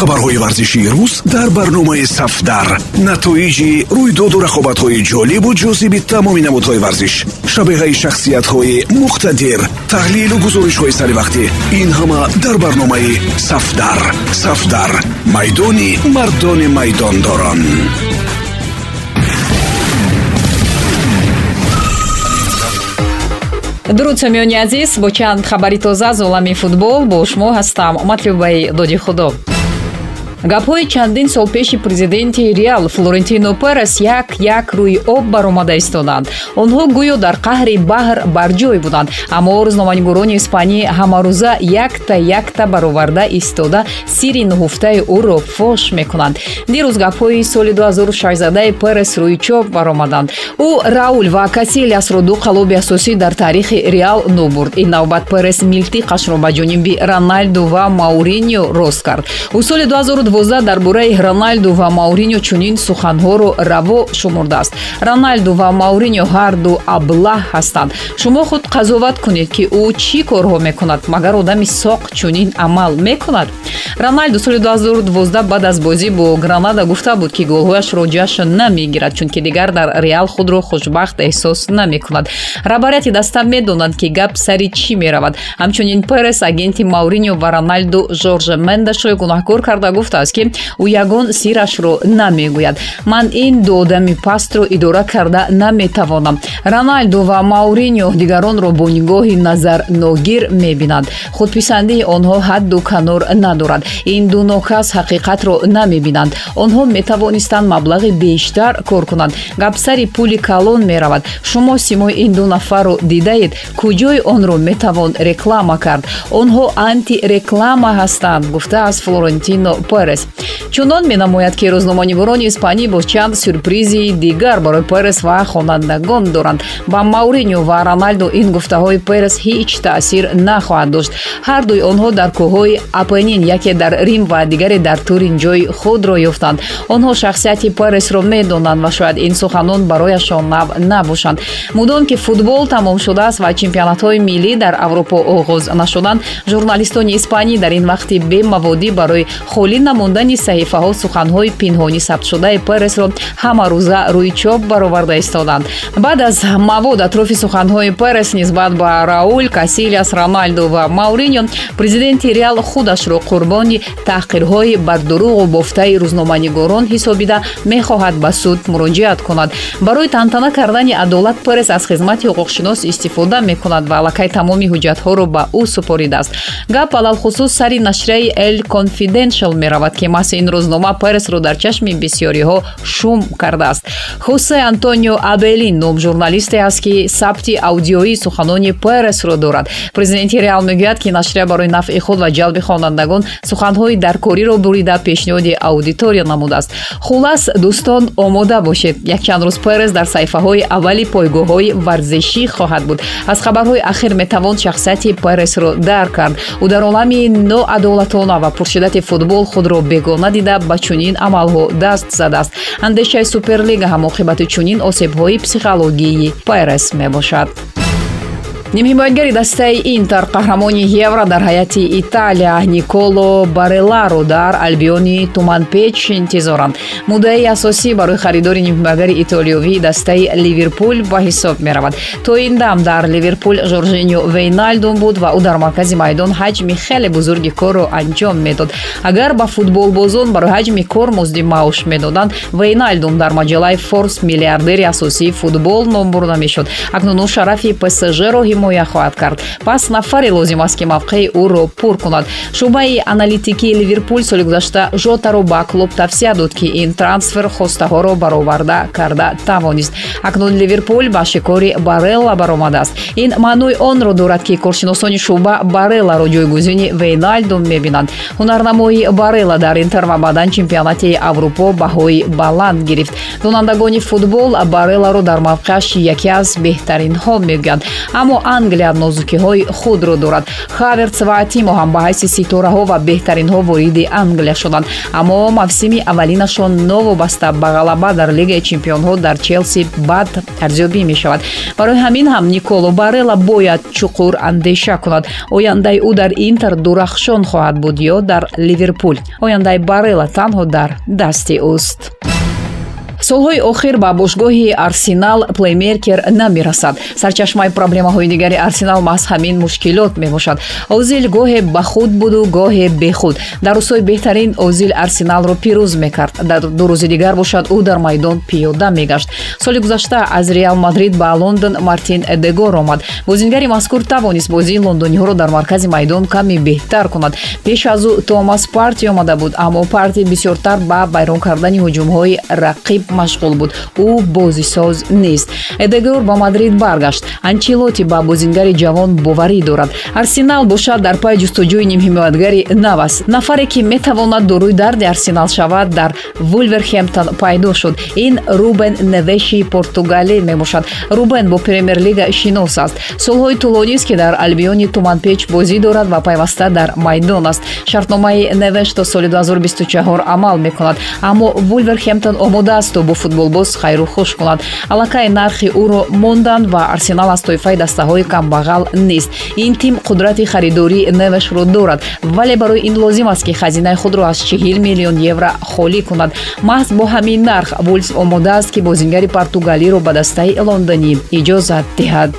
хабарҳои варзишии рӯз дар барномаи сафдар. Натоиҷи рӯйдоду рақобатҳои ҷолибу ҷозиби тамоми намудҳои варзиш шабеҳаи шахсиятҳои муқтадир таҳлилу гузоришҳои саривақтӣ ин ҳама дар барномаи сафдар. Сафдар майдони мардони майдондорон. Дуруд самиёни азиз бо чанд хабари тоза аз олами футбол бо шумо ҳастам. Матлубаи доди худо гапҳои чандин сол пеши президенти реал флорентино перес як як рӯи об баромада истоданд онҳо гӯё дар қаҳри баҳр барҷой буданд. Аммо рӯзноманигорони испанӣ ҳамарӯза якта якта бароварда истода сири нуҳуфтаи ӯро фош мекунанд. Дирӯз гапҳои соли 2016 перес рӯи чоп баромаданд ӯ раул ва касилиасро ду қалоби асосӣ дар таърихи реал нобурд. Ин навбат перес милтиқашро ба ҷониби роналду ва мауриньо рост кард. Ӯ соли 2012 дар бораи роналду ва мауриньо чунин суханҳоро раво шумурдааст роналду ва мауриньо ҳарду аблаҳ ҳастанд. Шумо худ қазоват кунед ки ӯ чӣ корҳо мекунад магар одами соқ чунин амал мекунад? Роналду соли 2012 баъд аз бозӣ бо гранада гуфта буд ки голҳояшро ҷашн намегирад чунки дигар дар реал худро хушбахт эҳсос намекунад. Раҳбарияти даста медонанд ки гап сари чӣ меравад. Ҳамчунин перес агенти мауриньо ва роналду жорже мендешро гунаҳкор карда гуфта гуфтааст ки ӯ ягон сирашро намегӯяд. Ман ин ду одами пастро идора карда наметавонам. Роналду ва мауриньо дигаронро бо нигоҳи назарногир мебинанд худписандии онҳо ҳадду канор надорад. Ин ду нокас ҳақиқатро намебинанд. Онҳо метавонистанд маблағи бештар кор кунанд. Гапсари пули калон меравад. Шумо симои ин ду нафарро дидаед куҷои онро метавон реклама кард. Онҳо антиреклама ҳастанд гуфтааст флорентино перес перес чунон менамояд ки рӯзноманигорони испанӣ боз чанд сюрпризи дигар барои перес ва хонандагон доранд. Ба мауриньо ва роналду ин гуфтаҳои перес ҳеҷ таъсир нахоҳад дошт. Ҳардуи онҳо дар кӯҳҳои апенин яке дар рим ва дигаре дар турин ҷои худро ёфтанд. Онҳо шахсияти пересро медонанд ва шояд ин суханон барояшон нав набошанд. Мудом ки футбол тамом шудааст ва чемпионатҳои миллӣ дар аврупо оғоз нашуданд журналистони испанӣ дар ин вақти бемаводӣ барои холӣ намондани саҳифаҳо суханҳои пинҳонӣ сабтшудаи пересро ҳамарӯза рӯи чоп бароварда истоданд. Баъд аз мавод атрофи суханҳои перес нисбат ба раул касилиас роналду ва мауриньо президенти реал худашро қурбони таҳқирҳои бардуруғу бофтаи рӯзноманигорон ҳисобида мехоҳад ба суд муроҷиат кунад. Барои тантана кардани адолат перес аз хизмати ҳуқуқшинос истифода мекунад ва аллакай тамоми ҳуҷҷатҳоро ба ӯ супоридааст. Гап алалхусус сари нашрияи el confidential меравад ки маҳзи ин рӯзнома пересро дар чашми бисёриҳо шум кардааст. Хосе антонио абелин ном журналисте аст ки сабти аудиоии суханони пересро дорад. Президенти реал мегӯяд ки нашрия барои нафъи худ ва ҷалби хонандагон суханҳои даркориро бурида пешниҳоди аудитория намудааст. Хулас дӯстон омода бошед. Якчанд рӯз перес дар саҳифаҳои аввали пойгоҳҳои варзишӣ хоҳад буд. Аз хабарҳои ахир метавон шахсияти пересро дарк кард. Ӯ дар олами ноадолатона ва пуршиддати футбол худро бегона дида ба чунин амалҳо даст задааст. Андешаи суперлига ҳам оқибати чунин осебҳои психологии пайрес мебошад нимҳимоятгари дастаи интер қаҳрамони евро дар ҳайати италия николо бареларо дар албиони туманпеч интизоранд. Муддаи асосӣ барои харидори нимҳимоятгари итолиёвии дастаи ливерпул ба ҳисоб меравад. То ин дам дар ливерпул жоржиньо вейналдум буд ва ӯ дар маркази майдон ҳаҷми хеле бузурги корро анҷом медод. Агар ба футболбозон барои ҳаҷми кор музди маош медоданд вейналдум дар маҷалаи форс миллиардери асосии футбол ном бурда мешуд акнун ӯ шарафи псжро ҳимоя хоҳад кард. Пас нафаре лозим аст ки мавқеи ӯро пур кунад. Шуъбаи аналитикии ливерпул соли гузашта жотаро ба клуб тавсия дод ки ин трансфер хостаҳоро бароварда карда тавонист. Акнун ливерпул ба шикори барелла баромадааст. Ин маънои онро дорад ки коршиносони шуъба барелларо ҷойгузини вейналдум мебинанд. Ҳунарнамои барелла дар интер ва баъдан чемпионати аврупо баҳои баланд гирифт. Донандагони футбол барелларо дар мавқеаш яке аз беҳтаринҳо мегӯянд. Аммо англия нозукиҳои худро дорад. Хаверц ва тимо ҳам ба ҳайси ситораҳо ва беҳтаринҳо вориди англия шуданд. Аммо мавсими аввалинашон новобаста ба ғалаба дар лигаи чемпионҳо дар челси бад арзёбӣ мешавад. Барои ҳамин ҳам николо барела бояд чуқур андеша кунад. Ояндаи ӯ дар интер дурахшон хоҳад буд ё дар ливерпул ояндаи барела танҳо дар дасти ӯст солҳои охир ба бошгоҳи арсенал плеймейкер намерасад сарчашмаи проблемаҳои дигари арсенал маҳз ҳамин мушкилот мебошад. Озил гоҳе ба худ буду гоҳе бехуд. Дар рӯзҳои беҳтарин озил арсеналро пирӯз мекард. Дар ду рӯзи дигар бошад ӯ дар майдон пиёда мегашт. Соли гузашта аз реал мадрид ба лондон мартин эдегор омад. Бозингари мазкур тавонист бозии лондониҳоро дар маркази майдон каме беҳтар кунад. Пеш аз ӯ томас парти омада буд аммо парти бисёртар ба вайрон кардани ҳуҷумҳои рақиб машғул буд. Ӯ бозисоз нест. Эдегор ба мадрид баргашт. Анчилоти ба бозингари ҷавон боварӣ дорад. Арсенал бошад дар пай ҷустуҷӯи нимҳимоятгари нав аст нафаре ки метавонад дорои дарди арсенал шавад дар вулверхемптон пайдо шуд. Ин рубен невеши португалӣ мебошад. Рубен бо премер-лига шинос аст. Солҳои тӯлонист ки дар албиони туманпеч бозӣ дорад ва пайваста дар майдон аст. Шартномаи невеш то соли 2024 амал мекунад. Аммо вулверхемптон омода аст то бо футболбоз хайру хуш кунад. Аллакай нархи ӯро монданд ва арсенал аз тоифаи дастаҳои камбағал нест. Ин тим қудрати харидории невешро дорад вале барои ин лозим аст ки хазинаи худро аз 40 миллион евро холӣ кунад. Маҳз бо ҳамин нарх вулс омодааст ки бозингари португалиро ба дастаи лондонӣ иҷозат диҳад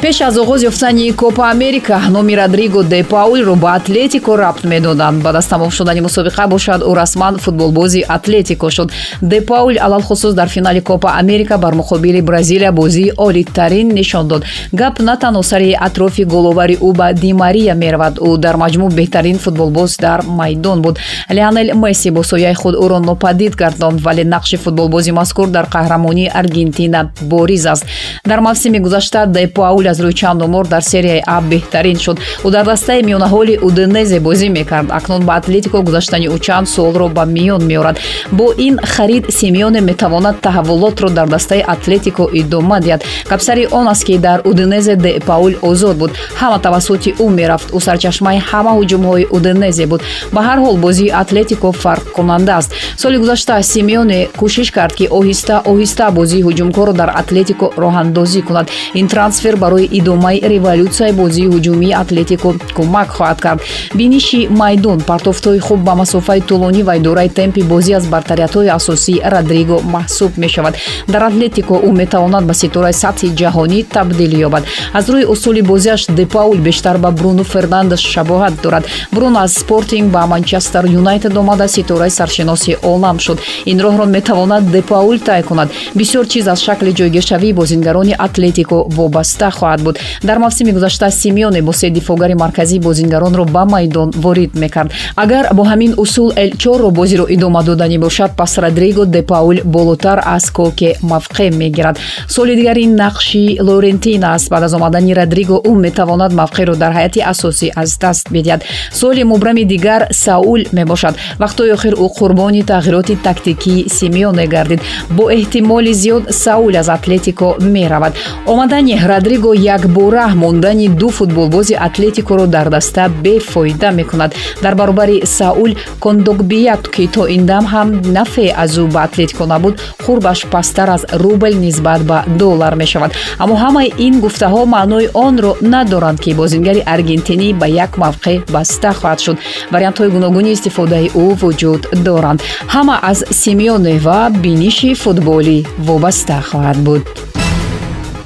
пеш аз оғоз ёфтани копа америка номи родриго де паулро ба атлетико рабт медоданд. Баъд аз тамом шудани мусобиқа бошад ӯ расман футболбози атлетико шуд. Де паул алалхусус дар финали копа америка бар муқобили бразилия бозии олитарин нишон дод. Гап на танҳо сари атрофи головари ӯ ба ди мария меравад. Ӯ дар маҷмӯъ беҳтарин футболбоз дар майдон буд. Леонел месси бо сояи худ ӯро нопадид гардонд вале нақши футболбози мазкур дар қаҳрамонии аргентина бориз аст. Дар мавсими гузашта де паул аз рӯи чанд омор дар серияи а беҳтарин шуд. Ӯ дар дастаи миёнаҳоли уденезе бозӣ мекард. Акнун ба атлетико гузаштани ӯ чанд суолро ба миён меорад. Бо ин харид симеоне метавонад таҳаввулотро дар дастаи атлетико идома диҳад. Гапсари он аст ки дар уденезе де паул озод буд. Ҳама тавассути ӯ мерафт. Ӯ сарчашмаи ҳама ҳуҷумҳои уденезе буд. Ба ҳар ҳол бозии атлетико фарқкунанда аст. Соли гузашта симеоне кӯшиш кард ки оҳиста оҳиста бозии ҳуҷумкорро дар атлетико роҳандозӣ кунад. Ин трансфер барои барои идомаи революсияи бозии ҳуҷумии атлетико кӯмак хоҳад кард. Биниши майдон партофтҳои хуб ба масофаи тӯлонӣ ва идораи темпи бозӣ аз бартариятҳои асосии родриго маҳсуб мешавад. Дар атлетико ӯ метавонад ба ситораи сатҳи ҷаҳонӣ табдилӣ ёбад. Аз рӯи усули бозиаш депаул бештар ба бруно фернандес шабоҳат дорад. Бруно аз спортинг ба манчестер юнайтед омада ситораи саршиноси олам шуд. Ин роҳро метавонад депаул тай кунад. Бисёр чиз аз шакли ҷойгиршавии бозингарони атлетико вобаста хоҳад хоҳад буд. Дар мавсими гузашта симеоне бо се дифогари марказӣ бозингаронро ба майдон ворид мекард. Агар бо ҳамин усул эл чорро бозиро идома доданӣ бошад пас родриго де паул болотар аз коке мавқеъ мегирад. Соли дигар ин нақши лорентина аст. Баъд аз омадани родриго ӯ метавонад мавқеъро дар ҳайати асосӣ аз даст бидиҳад. Соли мубрами дигар саул мебошад. Вақтҳои охир ӯ қурбони тағйироти тактикии симеоне гардид. Бо эҳтимоли зиёд саул аз атлетико меравад. Омадани родриго якбора мондани ду футболбози атлетикоро дар даста бефоида мекунад. Дар баробари саул кондогбият ки то ин дам ҳам нафе аз ӯ ба атлетико набуд хурбаш пасттар аз рубл нисбат ба доллар мешавад. Аммо ҳамаи ин гуфтаҳо маънои онро надоранд ки бозингари аргентинӣ ба як мавқеъ баста хоҳад шуд. Вариантҳои гуногуни истифодаи ӯ вуҷуд доранд. Ҳама аз симеоне ва биниши футболӣ вобаста хоҳад буд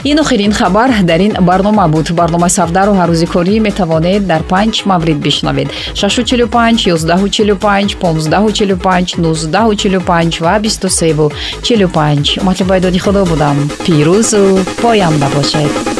ин охирин хабар дар ин барнома буд. Барномаи савдаро ҳаррӯзи корӣ метавонед дар панҷ маврид бишнавед. 645 145 1545 1945 ва 2345 матлубайдоди худо будам. Пирӯзу поянда бошед